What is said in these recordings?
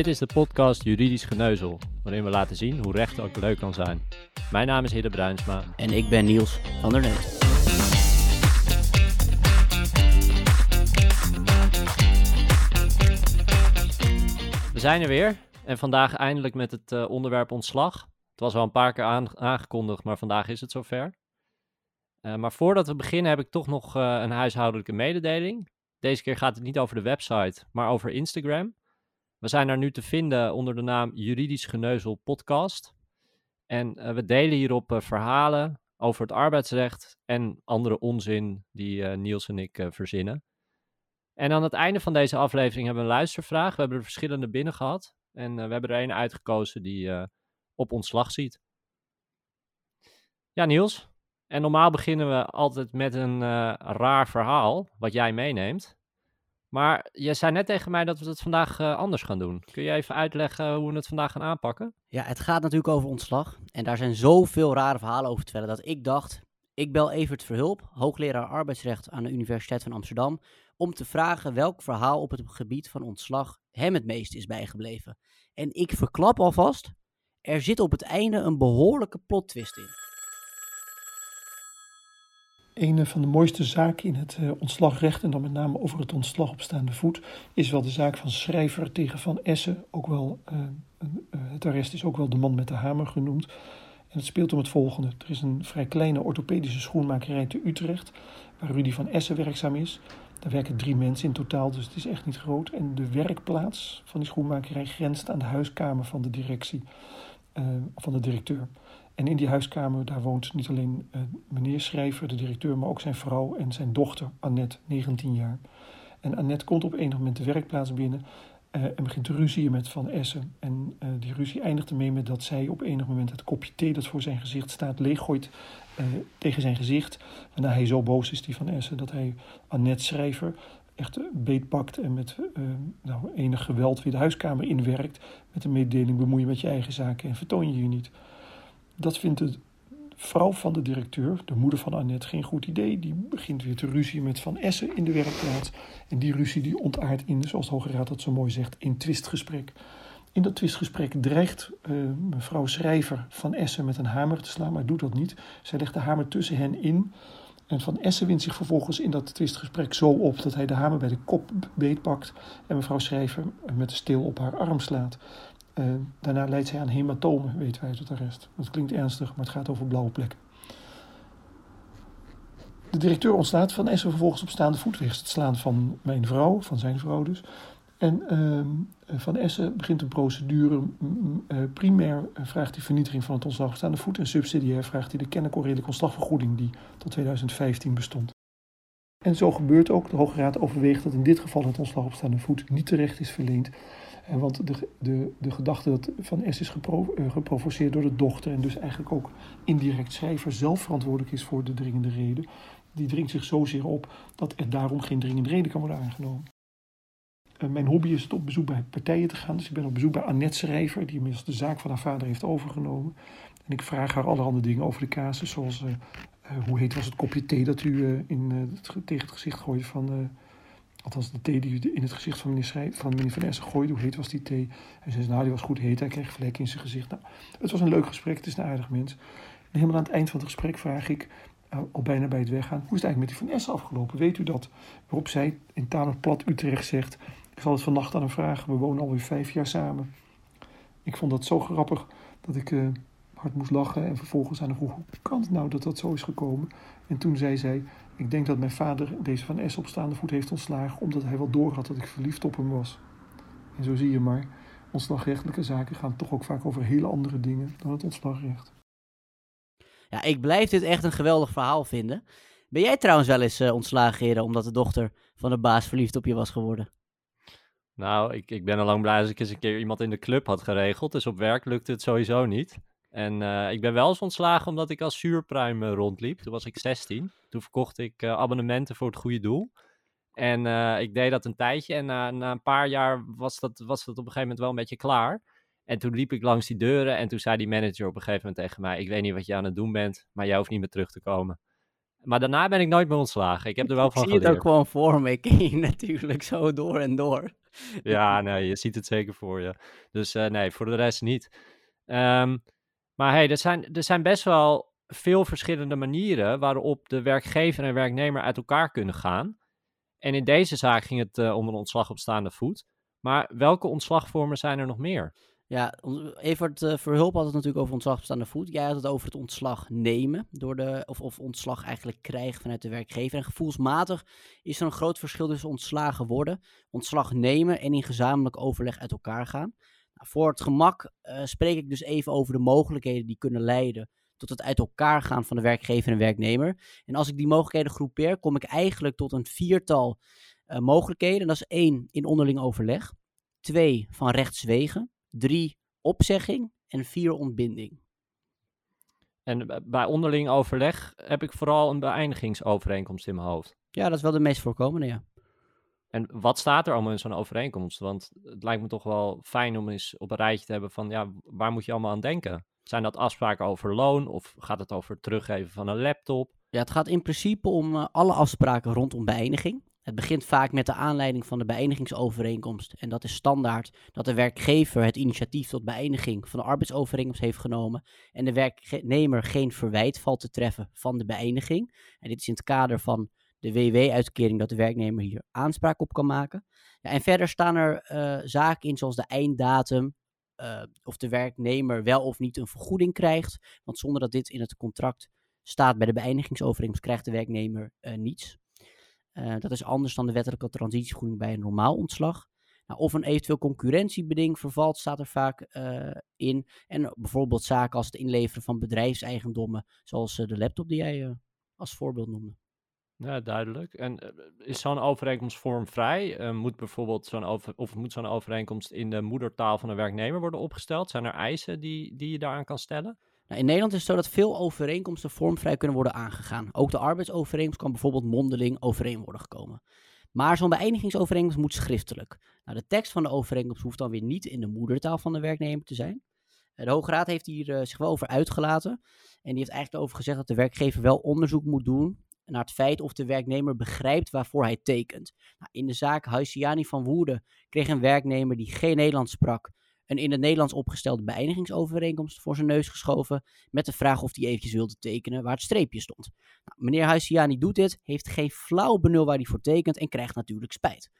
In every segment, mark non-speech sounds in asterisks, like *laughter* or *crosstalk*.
Dit is de podcast Juridisch Geneuzel, waarin we laten zien hoe recht ook leuk kan zijn. Mijn naam is Hidde Bruinsma. En ik ben Niels van der Neut. We zijn er weer en vandaag eindelijk met het uh, onderwerp ontslag. Het was al een paar keer aangekondigd, maar vandaag is het zover. Uh, maar voordat we beginnen heb ik toch nog uh, een huishoudelijke mededeling. Deze keer gaat het niet over de website, maar over Instagram. We zijn daar nu te vinden onder de naam Juridisch Geneuzel Podcast. En uh, we delen hierop uh, verhalen over het arbeidsrecht en andere onzin die uh, Niels en ik verzinnen. En aan het einde van deze aflevering hebben we een luistervraag. We hebben er verschillende binnen gehad. En we hebben er een uitgekozen die op ontslag ziet. Ja, Niels. En normaal beginnen we altijd met een raar verhaal, wat jij meeneemt. Maar je zei net tegen mij dat we het vandaag uh, anders gaan doen. Kun je even uitleggen hoe we het vandaag gaan aanpakken? Ja, het gaat natuurlijk over ontslag. En daar zijn zoveel rare verhalen over te vertellen dat ik dacht, ik bel Evert Verhulp, hoogleraar arbeidsrecht aan de Universiteit van Amsterdam, om te vragen welk verhaal op het gebied van ontslag hem het meest is bijgebleven. En ik verklap alvast, er zit op het einde een behoorlijke plot twist in. Een van de mooiste zaken in het uh, ontslagrecht, en dan met name over het ontslag op staande voet, is wel de zaak van Schrijver tegen Van Essen. Ook wel, uh, uh, het arrest is ook wel de man met de hamer genoemd. En het speelt om het volgende. Er is een vrij kleine orthopedische schoenmakerij te Utrecht, waar Rudy van Essen werkzaam is. Daar werken drie mensen in totaal, dus het is echt niet groot. En de werkplaats van die schoenmakerij grenst aan de huiskamer van de directie, van de directeur. En in die huiskamer, daar woont niet alleen uh, meneer Schrijver, de directeur, maar ook zijn vrouw en zijn dochter, Annette, 19 jaar. En Annette komt op enig moment de werkplaats binnen uh, en begint te ruzien met Van Essen. En uh, die ruzie eindigt ermee met dat zij op enig moment het kopje thee dat voor zijn gezicht staat leeggooit tegen zijn gezicht. Waarna hij zo boos is, die Van Essen, dat hij Annette Schrijver echt beetpakt en met nou, enig geweld weer de huiskamer inwerkt. Met de mededeling bemoei je met je eigen zaken en vertoon je je niet. Dat vindt de vrouw van de directeur, de moeder van Annette, geen goed idee. Die begint weer te ruzie met Van Essen in de werkplaats. En die ruzie die ontaart in, zoals de Hoge Raad dat zo mooi zegt, in twistgesprek. In dat twistgesprek dreigt uh, mevrouw Schrijver Van Essen met een hamer te slaan, maar doet dat niet. Zij legt de hamer tussen hen in. En Van Essen wint zich vervolgens in dat twistgesprek zo op dat hij de hamer bij de kop beetpakt en mevrouw Schrijver met de steel op haar arm slaat. Uh, daarna leidt zij aan hematomen, weten wij uit het arrest. Dat klinkt ernstig, maar het gaat over blauwe plekken. De directeur ontslaat van Essen vervolgens op staande voet wegens het slaan van mijn vrouw, van zijn vrouw dus. En uh, Van Essen begint een procedure. Uh, primair vraagt hij vernietiging van het ontslag op staande voet. En subsidiair vraagt hij de kennelijk ontslagvergoeding die tot 2015 bestond. En zo gebeurt ook. De Hoge Raad overweegt dat in dit geval het ontslag op staande voet niet terecht is verleend. Want de, de, de gedachte dat Van S is uh, geprovoceerd door de dochter en dus eigenlijk ook indirect schrijver zelf verantwoordelijk is voor de dringende reden, die dringt zich zozeer op dat er daarom geen dringende reden kan worden aangenomen. Uh, mijn hobby is het op bezoek bij partijen te gaan, dus ik ben op bezoek bij Annette Schrijver, die inmiddels de zaak van haar vader heeft overgenomen. En ik vraag haar allerhande dingen over de casus, zoals uh, hoe heet was het kopje thee dat u in, tegen het gezicht gooide van Althans, de thee die in het gezicht van meneer, van meneer Essen gooide. Hoe heet was die thee? Hij zei, nou, die was goed heet. Hij kreeg vlekken in zijn gezicht. Nou, het was een leuk gesprek. Het is een aardig mens. En helemaal aan het eind van het gesprek vraag ik, al bijna bij het weggaan, hoe is het eigenlijk met die Van Essen afgelopen? Weet u dat? Waarop zij in tamelijk plat Utrecht zegt, ik zal het vannacht aan hem vragen. We wonen alweer vijf jaar samen. Ik vond dat zo grappig dat ik uh, hard moest lachen. En vervolgens aan hem vroeg, hoe kan het nou dat dat zo is gekomen? En toen zei zij, ik denk dat mijn vader deze van S op staande voet heeft ontslagen omdat hij wel doorhad dat ik verliefd op hem was. En zo zie je maar, ontslagrechtelijke zaken gaan toch ook vaak over hele andere dingen dan het ontslagrecht. Ja, ik blijf dit echt een geweldig verhaal vinden. Ben jij trouwens wel eens uh, ontslagen, heren, omdat de dochter van de baas verliefd op je was geworden? Nou, ik, ik ben al lang blij als ik eens een keer iemand in de club had geregeld. Dus op werk lukte het sowieso niet. En uh, ik ben wel eens ontslagen omdat ik als zuurpruim uh, rondliep. Toen was ik 16. Toen verkocht ik uh, abonnementen voor het goede doel. En ik deed dat een tijdje. En na, na een paar jaar was dat, was dat op een gegeven moment wel een beetje klaar. En toen liep ik langs die deuren. En toen zei die manager op een gegeven moment tegen mij: Ik weet niet wat je aan het doen bent, maar jij hoeft niet meer terug te komen. Maar daarna ben ik nooit meer ontslagen. Ik heb er wel ik van zie geleerd. het ook gewoon voor me. *laughs* Ik ken je natuurlijk zo door en door. ja, nee, je ziet het zeker voor je. Dus nee, voor de rest niet. Um, maar hey, er zijn, er zijn best wel veel verschillende manieren waarop de werkgever en werknemer uit elkaar kunnen gaan. En in deze zaak ging het uh, om een ontslag op staande voet. Maar welke ontslagvormen zijn er nog meer? Ja, Evert uh, Verhulp had het natuurlijk over ontslag op staande voet. Jij had het over het ontslag nemen, door de, of, of ontslag eigenlijk krijgen vanuit de werkgever. En gevoelsmatig is er een groot verschil tussen ontslagen worden, ontslag nemen en in gezamenlijk overleg uit elkaar gaan. Voor het gemak uh, spreek ik dus even over de mogelijkheden die kunnen leiden tot het uit elkaar gaan van de werkgever en werknemer. En als ik die mogelijkheden groepeer, kom ik eigenlijk tot een viertal uh, mogelijkheden. Dat is één, in onderling overleg. Twee, van rechtswegen. Drie, opzegging. En vier, ontbinding. En bij onderling overleg heb ik vooral een beëindigingsovereenkomst in mijn hoofd. Ja, dat is wel de meest voorkomende, ja. En wat staat er allemaal in zo'n overeenkomst? Want het lijkt me toch wel fijn om eens op een rijtje te hebben van, ja, waar moet je allemaal aan denken? Zijn dat afspraken over loon of gaat het over teruggeven van een laptop? Ja, het gaat in principe om uh, alle afspraken rondom beëindiging. Het begint vaak met de aanleiding van de beëindigingsovereenkomst. En dat is standaard dat de werkgever het initiatief tot beëindiging van de arbeidsovereenkomst heeft genomen. En de werknemer geen verwijt valt te treffen van de beëindiging. En dit is in het kader van de WW-uitkering dat de werknemer hier aanspraak op kan maken. Ja, en verder staan er uh, zaken in zoals de einddatum, uh, of de werknemer wel of niet een vergoeding krijgt. Want zonder dat dit in het contract staat bij de beëindigingsovereenkomst, krijgt de werknemer uh, niets. Dat is anders dan de wettelijke transitievergoeding bij een normaal ontslag. Nou, of een eventueel concurrentiebeding vervalt, staat er vaak in. En bijvoorbeeld zaken als het inleveren van bedrijfseigendommen, zoals de laptop die jij als voorbeeld noemde. Ja, duidelijk. En eh, is zo'n overeenkomst vormvrij? Uh, moet bijvoorbeeld zo'n over, of moet zo'n overeenkomst in de moedertaal van de werknemer worden opgesteld? Zijn er eisen die, die je daaraan kan stellen? Nou, in Nederland is het zo dat veel overeenkomsten vormvrij kunnen worden aangegaan. Ook de arbeidsovereenkomst kan bijvoorbeeld mondeling overeen worden gekomen. Maar zo'n beëindigingsovereenkomst moet schriftelijk. Nou, de tekst van de overeenkomst hoeft dan weer niet in de moedertaal van de werknemer te zijn. Eh, de Hoge Raad heeft hier zich wel over uitgelaten. En die heeft eigenlijk over gezegd dat de werkgever wel onderzoek moet doen naar het feit of de werknemer begrijpt waarvoor hij tekent. Nou, in de zaak Huisiani van Woerden kreeg een werknemer die geen Nederlands sprak een in het Nederlands opgestelde beëindigingsovereenkomst voor zijn neus geschoven met de vraag of hij eventjes wilde tekenen waar het streepje stond. Nou, meneer Huisiani doet dit, heeft geen flauw benul waar hij voor tekent en krijgt natuurlijk spijt.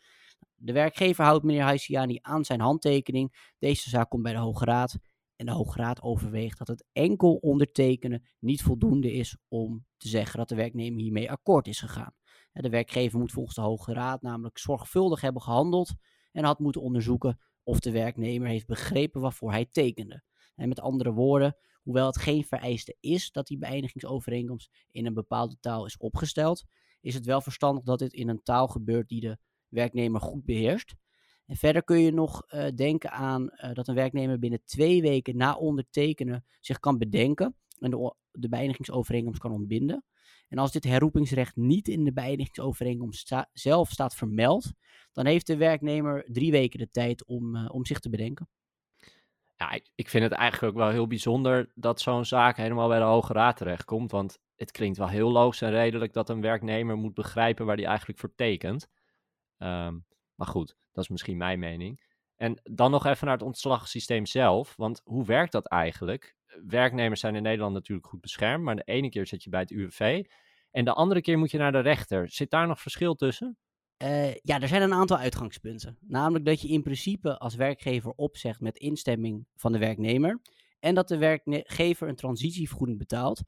De werkgever houdt meneer Huisiani aan zijn handtekening. Deze zaak komt bij de Hoge Raad en de Hoge Raad overweegt dat het enkel ondertekenen niet voldoende is om te zeggen dat de werknemer hiermee akkoord is gegaan. De werkgever moet volgens de Hoge Raad namelijk zorgvuldig hebben gehandeld en had moeten onderzoeken of de werknemer heeft begrepen waarvoor hij tekende. En met andere woorden, hoewel het geen vereiste is dat die beëindigingsovereenkomst in een bepaalde taal is opgesteld, is het wel verstandig dat dit in een taal gebeurt die de werknemer goed beheerst. En verder kun je nog uh, denken aan uh, dat een werknemer binnen twee weken na ondertekenen zich kan bedenken en de, de beëindigingsovereenkomst kan ontbinden. En als dit herroepingsrecht niet in de beëindigingsovereenkomst zelf staat vermeld, dan heeft de werknemer drie weken de tijd om, uh, om zich te bedenken. Ja, ik, ik vind het eigenlijk ook wel heel bijzonder dat zo'n zaak helemaal bij de Hoge Raad terechtkomt. Want het klinkt wel heel logisch en redelijk dat een werknemer moet begrijpen waar hij eigenlijk voor tekent. Um, maar goed, dat is misschien mijn mening. En dan nog even naar het ontslagsysteem zelf. Want hoe werkt dat eigenlijk? Werknemers zijn in Nederland natuurlijk goed beschermd, maar de ene keer zit je bij het UWV en de andere keer moet je naar de rechter. Zit daar nog verschil tussen? Uh, ja, er zijn een aantal uitgangspunten. Namelijk dat je in principe als werkgever opzegt met instemming van de werknemer. En dat de werkgever een transitievergoeding betaalt.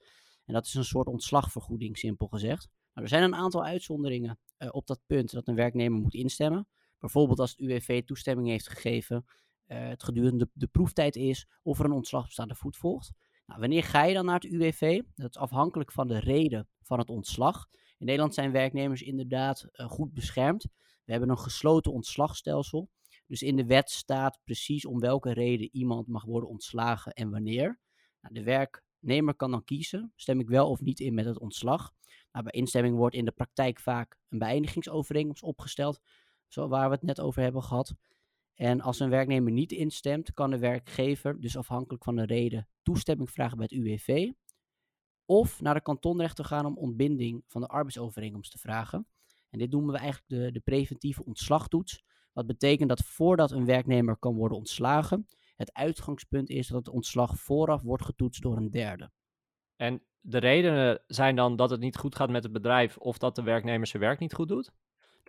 En dat is een soort ontslagvergoeding, simpel gezegd. Nou, er zijn een aantal uitzonderingen uh, op dat punt dat een werknemer moet instemmen. Bijvoorbeeld als het UWV toestemming heeft gegeven, uh, het gedurende de, proeftijd is, of er een ontslag op staande voet volgt. Nou, wanneer ga je dan naar het UWV? Dat is afhankelijk van de reden van het ontslag. In Nederland zijn werknemers inderdaad uh, goed beschermd. We hebben een gesloten ontslagstelsel. Dus in de wet staat precies om welke reden iemand mag worden ontslagen en wanneer. Nou, de werknemer kan dan kiezen, stem ik wel of niet in met het ontslag. Nou, bij instemming wordt in de praktijk vaak een beëindigingsovereenkomst opgesteld, zo waar we het net over hebben gehad. En als een werknemer niet instemt, kan de werkgever, dus afhankelijk van de reden, toestemming vragen bij het UWV. Of naar de kantonrechter gaan om ontbinding van de arbeidsovereenkomst te vragen. En dit noemen we eigenlijk de, de preventieve ontslagtoets, Wat betekent dat voordat een werknemer kan worden ontslagen, het uitgangspunt is dat het ontslag vooraf wordt getoetst door een derde. En de redenen zijn dan dat het niet goed gaat met het bedrijf of dat de werknemer zijn werk niet goed doet?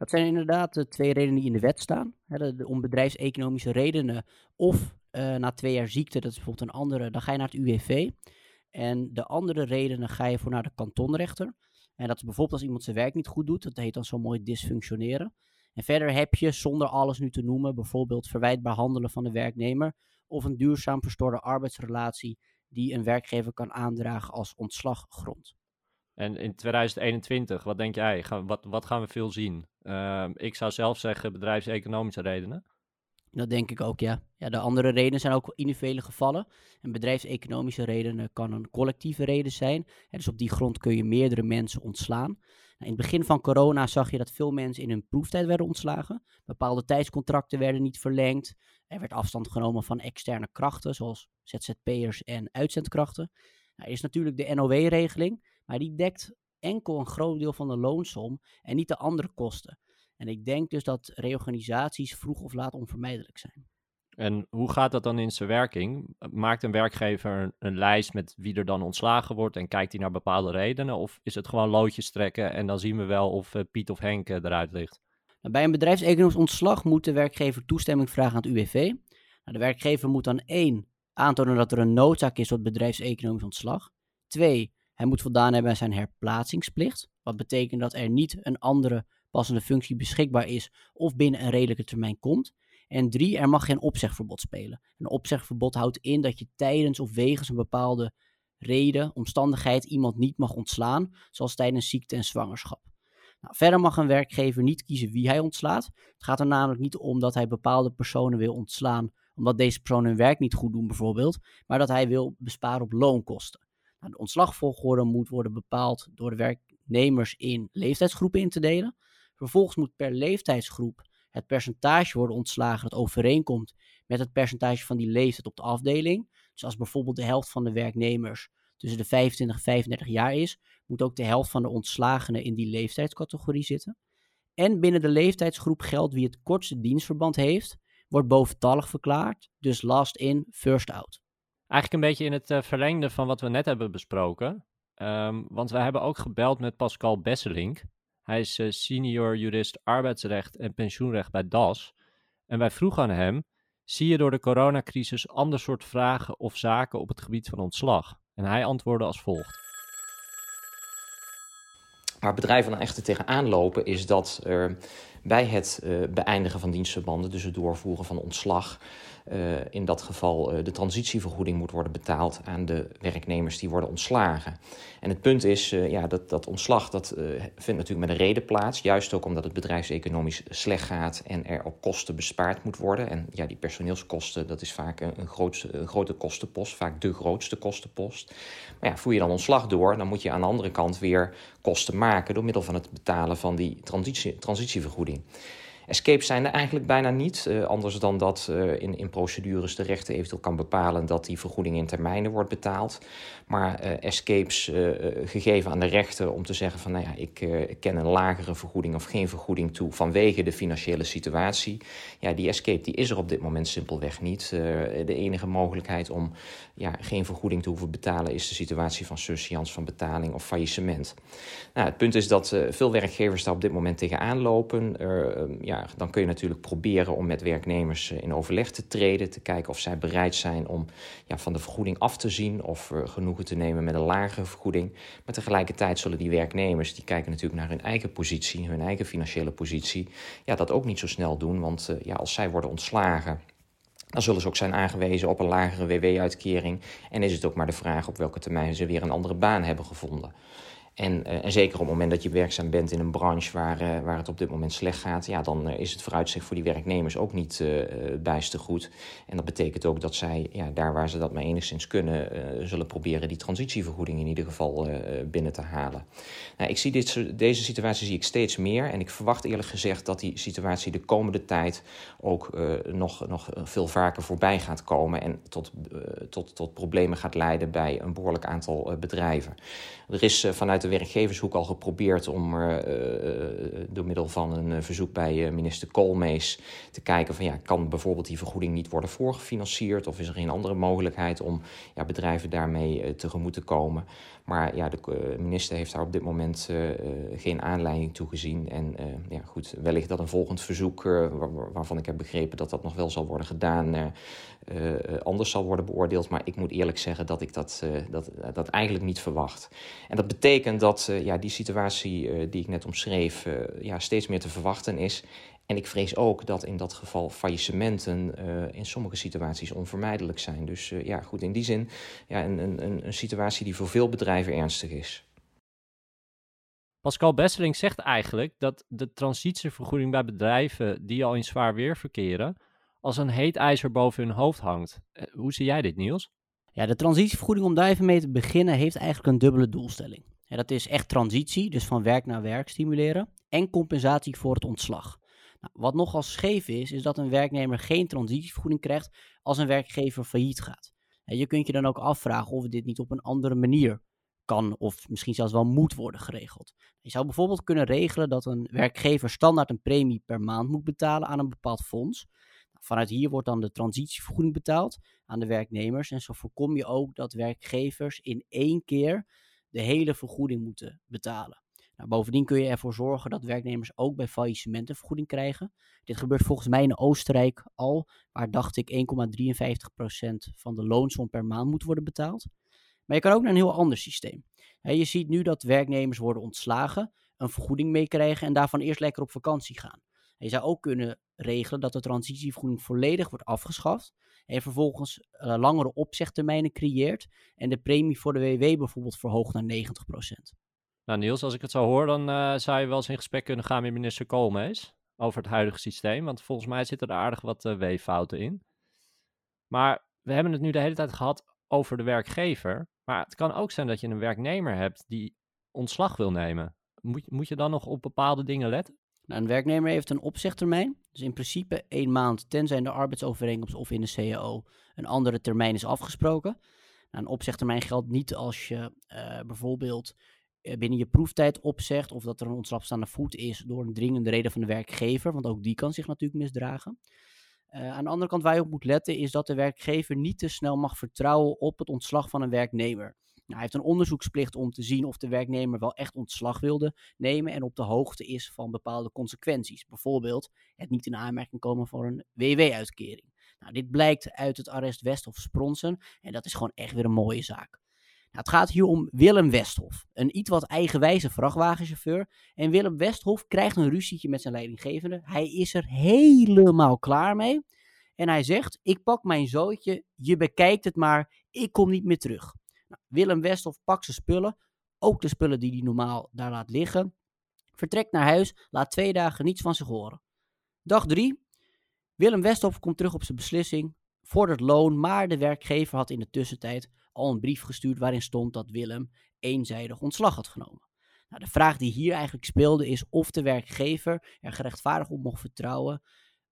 Dat zijn inderdaad de twee redenen die in de wet staan. de, om bedrijfseconomische redenen of uh, na twee jaar ziekte, dat is bijvoorbeeld een andere, dan ga je naar het UWV. En de andere redenen ga je voor naar de kantonrechter. En dat is bijvoorbeeld als iemand zijn werk niet goed doet, dat heet dan zo mooi dysfunctioneren. En verder heb je, zonder alles nu te noemen, bijvoorbeeld verwijtbaar handelen van de werknemer of een duurzaam verstoorde arbeidsrelatie die een werkgever kan aandragen als ontslaggrond. En in 2021, wat denk jij? Wat, wat gaan we veel zien? Uh, ik zou zelf zeggen bedrijfseconomische redenen. Dat denk ik ook, ja. ja. De andere redenen zijn ook individuele gevallen. Een bedrijfseconomische redenen kan een collectieve reden zijn. En dus op die grond kun je meerdere mensen ontslaan. Nou, in het begin van corona zag je dat veel mensen in hun proeftijd werden ontslagen. Bepaalde tijdscontracten werden niet verlengd. Er werd afstand genomen van externe krachten, zoals ZZP'ers en uitzendkrachten. Nou, er is natuurlijk de NOW-regeling, maar die dekt enkel een groot deel van de loonsom en niet de andere kosten. En ik denk dus dat reorganisaties vroeg of laat onvermijdelijk zijn. En hoe gaat dat dan in zijn werking? Maakt een werkgever een, lijst met wie er dan ontslagen wordt en kijkt hij naar bepaalde redenen? Of is het gewoon loodjes trekken en dan zien we wel of uh, Piet of Henk uh, eruit ligt? Nou, bij een bedrijfseconomisch ontslag moet de werkgever toestemming vragen aan het UWV. Nou, de werkgever moet dan één aantonen dat er een noodzaak is tot bedrijfseconomisch ontslag. Twee, hij moet voldaan hebben aan zijn herplaatsingsplicht. Wat betekent dat er niet een andere passende functie beschikbaar is of binnen een redelijke termijn komt. En drie, er mag geen opzegverbod spelen. Een opzegverbod houdt in dat je tijdens of wegens een bepaalde reden, omstandigheid iemand niet mag ontslaan, zoals tijdens ziekte en zwangerschap. Nou, verder mag een werkgever niet kiezen wie hij ontslaat. Het gaat er namelijk niet om dat hij bepaalde personen wil ontslaan, omdat deze personen hun werk niet goed doen bijvoorbeeld, maar dat hij wil besparen op loonkosten. De ontslagvolgorde moet worden bepaald door de werknemers in leeftijdsgroepen in te delen. Vervolgens moet per leeftijdsgroep het percentage worden ontslagen dat overeenkomt met het percentage van die leeftijd op de afdeling. Dus als bijvoorbeeld de helft van de werknemers tussen de 25 en 35 jaar is, moet ook de helft van de ontslagenen in die leeftijdscategorie zitten. En binnen de leeftijdsgroep geldt wie het kortste dienstverband heeft, wordt boventallig verklaard, dus last in, first out. Eigenlijk een beetje in het uh, verlengde van wat we net hebben besproken. Um, want we hebben ook gebeld met Pascal Besselink. Hij is uh, senior jurist arbeidsrecht en pensioenrecht bij DAS. En wij vroegen aan hem, zie je door de coronacrisis ander soort vragen of zaken op het gebied van ontslag? En hij antwoordde als volgt. Waar bedrijven dan echter tegenaan lopen, is dat er bij het uh, beëindigen van dienstverbanden, dus het doorvoeren van ontslag, in dat geval uh, de transitievergoeding moet worden betaald aan de werknemers die worden ontslagen. En het punt is, ja, dat, dat ontslag dat, vindt natuurlijk met een reden plaats, juist ook omdat het bedrijfseconomisch slecht gaat en er op kosten bespaard moet worden. En ja, die personeelskosten, dat is vaak een, een grote kostenpost, vaak de grootste kostenpost. Maar ja, voer je dan ontslag door, dan moet je aan de andere kant weer kosten maken door middel van het betalen van die transitie, transitievergoeding. Escapes zijn er eigenlijk bijna niet, uh, anders dan dat uh, in, in procedures de rechter eventueel kan bepalen dat die vergoeding in termijnen wordt betaald. Maar uh, escapes gegeven aan de rechter om te zeggen van nou ja, ik, ik ken een lagere vergoeding of geen vergoeding toe vanwege de financiële situatie. Ja, die escape die is er op dit moment simpelweg niet. de enige mogelijkheid om ja, geen vergoeding te hoeven betalen is de situatie van surseance van betaling of faillissement. Nou, het punt is dat veel werkgevers daar op dit moment tegenaan lopen. ja, ja, dan kun je natuurlijk proberen om met werknemers eh, in overleg te treden. Te kijken of zij bereid zijn om ja, van de vergoeding af te zien of uh, genoegen te nemen met een lagere vergoeding. Maar tegelijkertijd zullen die werknemers, die kijken natuurlijk naar hun eigen positie, hun eigen financiële positie, ja, dat ook niet zo snel doen. Want uh, ja, als zij worden ontslagen. Dan zullen ze ook zijn aangewezen op een lagere WW-uitkering. En is het ook maar de vraag op welke termijn ze weer een andere baan hebben gevonden. En, uh, en, zeker op het moment dat je werkzaam bent in een branche waar, uh, waar het op dit moment slecht gaat, ja, dan uh, is het vooruitzicht voor die werknemers ook niet bijster goed. En dat betekent ook dat zij, ja, daar waar ze dat maar enigszins kunnen, zullen proberen die transitievergoeding in ieder geval binnen te halen. Nou, ik zie dit, deze situatie zie ik steeds meer en ik verwacht eerlijk gezegd dat die situatie de komende tijd ook nog, nog veel vaker voorbij gaat komen en tot, tot, tot problemen gaat leiden bij een behoorlijk aantal bedrijven. Er is vanuit de werkgevershoek al geprobeerd om uh, door middel van een verzoek bij minister Koolmees te kijken van ja, kan bijvoorbeeld die vergoeding niet worden voorgefinancierd of is er geen andere mogelijkheid om ja, bedrijven daarmee tegemoet te komen. Maar ja, de minister heeft daar op dit moment geen aanleiding toe gezien. En ja, goed, wellicht dat een volgend verzoek, waarvan ik heb begrepen dat dat nog wel zal worden gedaan, anders zal worden beoordeeld. Maar ik moet eerlijk zeggen dat ik dat, dat, dat eigenlijk niet verwacht. En dat betekent dat uh, ja, die situatie uh, die ik net omschreef uh, ja, steeds meer te verwachten is. En ik vrees ook dat in dat geval faillissementen in sommige situaties onvermijdelijk zijn. Dus ja, goed, in die zin ja, een, een, een situatie die voor veel bedrijven ernstig is. Pascal Besseling zegt eigenlijk dat de transitievergoeding bij bedrijven die al in zwaar weer verkeren, als een heet ijzer boven hun hoofd hangt. Hoe zie jij dit, Niels? Ja, de transitievergoeding, om daar even mee te beginnen, heeft eigenlijk een dubbele doelstelling. Ja, dat is echt transitie, dus van werk naar werk stimuleren, en compensatie voor het ontslag. Nou, wat nogal scheef is, is dat een werknemer geen transitievergoeding krijgt als een werkgever failliet gaat. En je kunt je dan ook afvragen of dit niet op een andere manier kan of misschien zelfs wel moet worden geregeld. Je zou bijvoorbeeld kunnen regelen dat een werkgever standaard een premie per maand moet betalen aan een bepaald fonds. Vanuit hier wordt dan de transitievergoeding betaald aan de werknemers. En zo voorkom je ook dat werkgevers in één keer de hele vergoeding moeten betalen. Nou, bovendien kun je ervoor zorgen dat werknemers ook bij faillissementen vergoeding krijgen. Dit gebeurt volgens mij in Oostenrijk al, waar dacht ik 1,53% van de loonsom per maand moet worden betaald. Maar je kan ook naar een heel ander systeem. je ziet nu dat werknemers worden ontslagen, een vergoeding meekrijgen en daarvan eerst lekker op vakantie gaan. Je zou ook kunnen regelen dat de transitievergoeding volledig wordt afgeschaft en vervolgens uh, langere opzegtermijnen creëert en de premie voor de WW bijvoorbeeld verhoogt naar 90%. Nou Niels, als ik het zo hoor, dan uh, zou je wel eens in gesprek kunnen gaan met minister Koolmees over het huidige systeem, want volgens mij zitten er aardig wat uh, weeffouten in. Maar we hebben het nu de hele tijd gehad over de werkgever, maar het kan ook zijn dat je een werknemer hebt die ontslag wil nemen. Moet, moet je dan nog op bepaalde dingen letten? Nou, een werknemer heeft een opzegtermijn. Dus in principe één maand, tenzij in de arbeidsovereenkomst of in de CAO een andere termijn is afgesproken. Nou, een opzegtermijn geldt niet als je uh, bijvoorbeeld uh, binnen je proeftijd opzegt of dat er een ontslagstaande voet is door een dringende reden van de werkgever, want ook die kan zich natuurlijk misdragen. Uh, aan de andere kant waar je op moet letten is dat de werkgever niet te snel mag vertrouwen op het ontslag van een werknemer. Nou, hij heeft een onderzoeksplicht om te zien of de werknemer wel echt ontslag wilde nemen en op de hoogte is van bepaalde consequenties. Bijvoorbeeld het niet in aanmerking komen voor een WW-uitkering. Nou, dit blijkt uit het arrest Westhof Spronsen en dat is gewoon echt weer een mooie zaak. Nou, het gaat hier om Willem Westhof, een iets wat eigenwijze vrachtwagenchauffeur. En Willem Westhof krijgt een ruzietje met zijn leidinggevende. Hij is er helemaal klaar mee. En hij zegt: Ik pak mijn zootje, je bekijkt het maar, ik kom niet meer terug. Willem Westhoff pakt zijn spullen, ook de spullen die hij normaal daar laat liggen, vertrekt naar huis, laat twee dagen niets van zich horen. Dag 3. Willem Westhoff komt terug op zijn beslissing, vordert loon, maar de werkgever had in de tussentijd al een brief gestuurd waarin stond dat Willem eenzijdig ontslag had genomen. Nou, de vraag die hier eigenlijk speelde is of de werkgever er gerechtvaardigd op mocht vertrouwen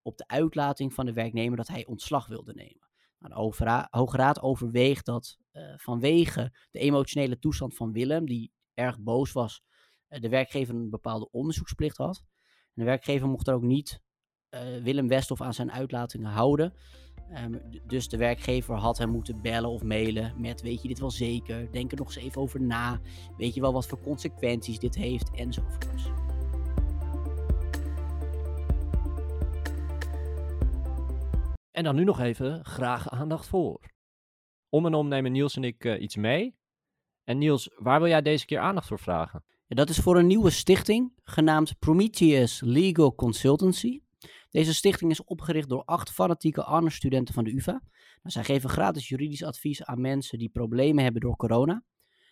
op de uitlating van de werknemer dat hij ontslag wilde nemen. Nou, de Hoge Raad overweegt dat vanwege de emotionele toestand van Willem, die erg boos was, uh, de werkgever een bepaalde onderzoeksplicht had. En de werkgever mocht er ook niet uh, Willem Westhoff aan zijn uitlatingen houden. Um, dus de werkgever had hem moeten bellen of mailen met: Weet je dit wel zeker? Denk er nog eens even over na. Weet je wel wat voor consequenties dit heeft? Enzovoorts. En dan nu nog even graag aandacht voor. Om en om nemen Niels en ik uh, iets mee. En Niels, waar wil jij deze keer aandacht voor vragen? Ja, dat is voor een nieuwe stichting genaamd Prometheus Legal Consultancy. Deze stichting is opgericht door acht fanatieke honors-studenten van de UvA. Nou, zij geven gratis juridisch advies aan mensen die problemen hebben door corona.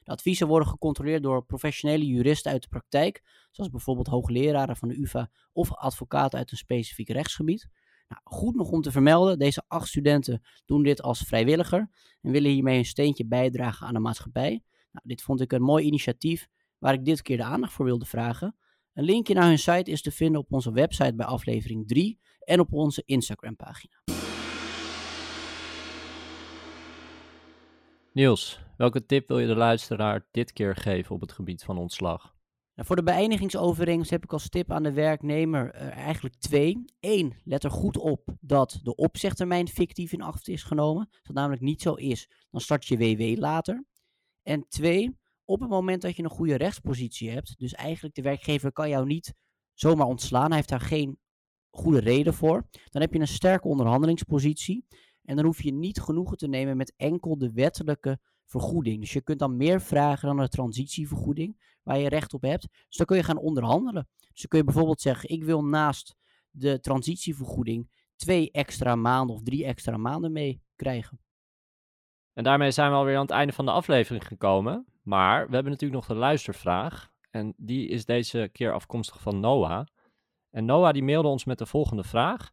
De adviezen worden gecontroleerd door professionele juristen uit de praktijk, zoals bijvoorbeeld hoogleraren van de UvA of advocaten uit een specifiek rechtsgebied. Nou, goed nog om te vermelden, deze acht studenten doen dit als vrijwilliger en willen hiermee een steentje bijdragen aan de maatschappij. Nou, dit vond ik een mooi initiatief waar ik dit keer de aandacht voor wilde vragen. Een linkje naar hun site is te vinden op onze website bij aflevering 3 en op onze Instagram pagina. Niels, Welke tip wil je de luisteraar dit keer geven op het gebied van ontslag? Nou, voor de beëindigingsovereenkomst heb ik als tip aan de werknemer uh, eigenlijk twee. Eén, let er goed op dat de opzegtermijn fictief in acht is genomen. Als dat namelijk niet zo is, dan start je WW later. En twee, op het moment dat je een goede rechtspositie hebt, dus eigenlijk de werkgever kan jou niet zomaar ontslaan, hij heeft daar geen goede reden voor, dan heb je een sterke onderhandelingspositie en dan hoef je niet genoegen te nemen met enkel de wettelijke vergoeding. Dus je kunt dan meer vragen dan de transitievergoeding, waar je recht op hebt. Dus dan kun je gaan onderhandelen. Dus dan kun je bijvoorbeeld zeggen, ik wil naast de transitievergoeding twee extra maanden of drie extra maanden mee krijgen. En daarmee zijn we alweer aan het einde van de aflevering gekomen. Maar we hebben natuurlijk nog de luistervraag. En die is deze keer afkomstig van Noah. En Noah die mailde ons met de volgende vraag.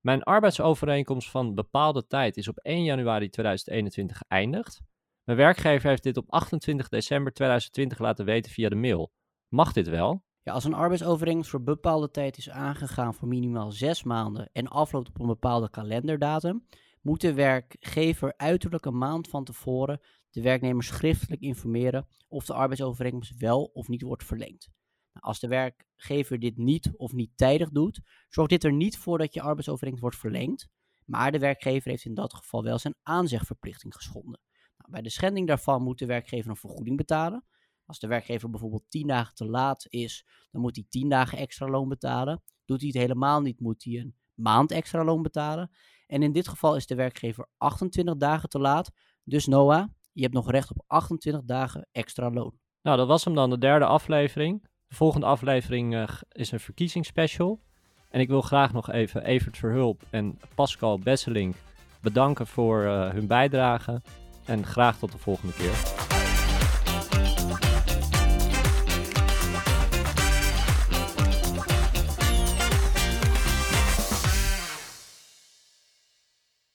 Mijn arbeidsovereenkomst van bepaalde tijd is op 1 januari 2021 geëindigd. Mijn werkgever heeft dit op 28 december 2020 laten weten via de mail. Mag dit wel? Ja, als een arbeidsovereenkomst voor bepaalde tijd is aangegaan voor minimaal zes maanden en afloopt op een bepaalde kalenderdatum, moet de werkgever uiterlijk een maand van tevoren de werknemer schriftelijk informeren of de arbeidsovereenkomst wel of niet wordt verlengd. Nou, als de werkgever dit niet of niet tijdig doet, zorgt dit er niet voor dat je arbeidsovereenkomst wordt verlengd, maar de werkgever heeft in dat geval wel zijn aanzegverplichting geschonden. Bij de schending daarvan moet de werkgever een vergoeding betalen. Als de werkgever bijvoorbeeld 10 dagen te laat is, dan moet hij 10 dagen extra loon betalen. Doet hij het helemaal niet, moet hij een maand extra loon betalen. En in dit geval is de werkgever 28 dagen te laat. Dus Noah, je hebt nog recht op 28 dagen extra loon. Nou, dat was hem dan, de derde aflevering. De volgende aflevering uh, is een verkiezingsspecial. En ik wil graag nog even Evert Verhulp en Pascal Besselink bedanken voor uh, hun bijdrage. En graag tot de volgende keer.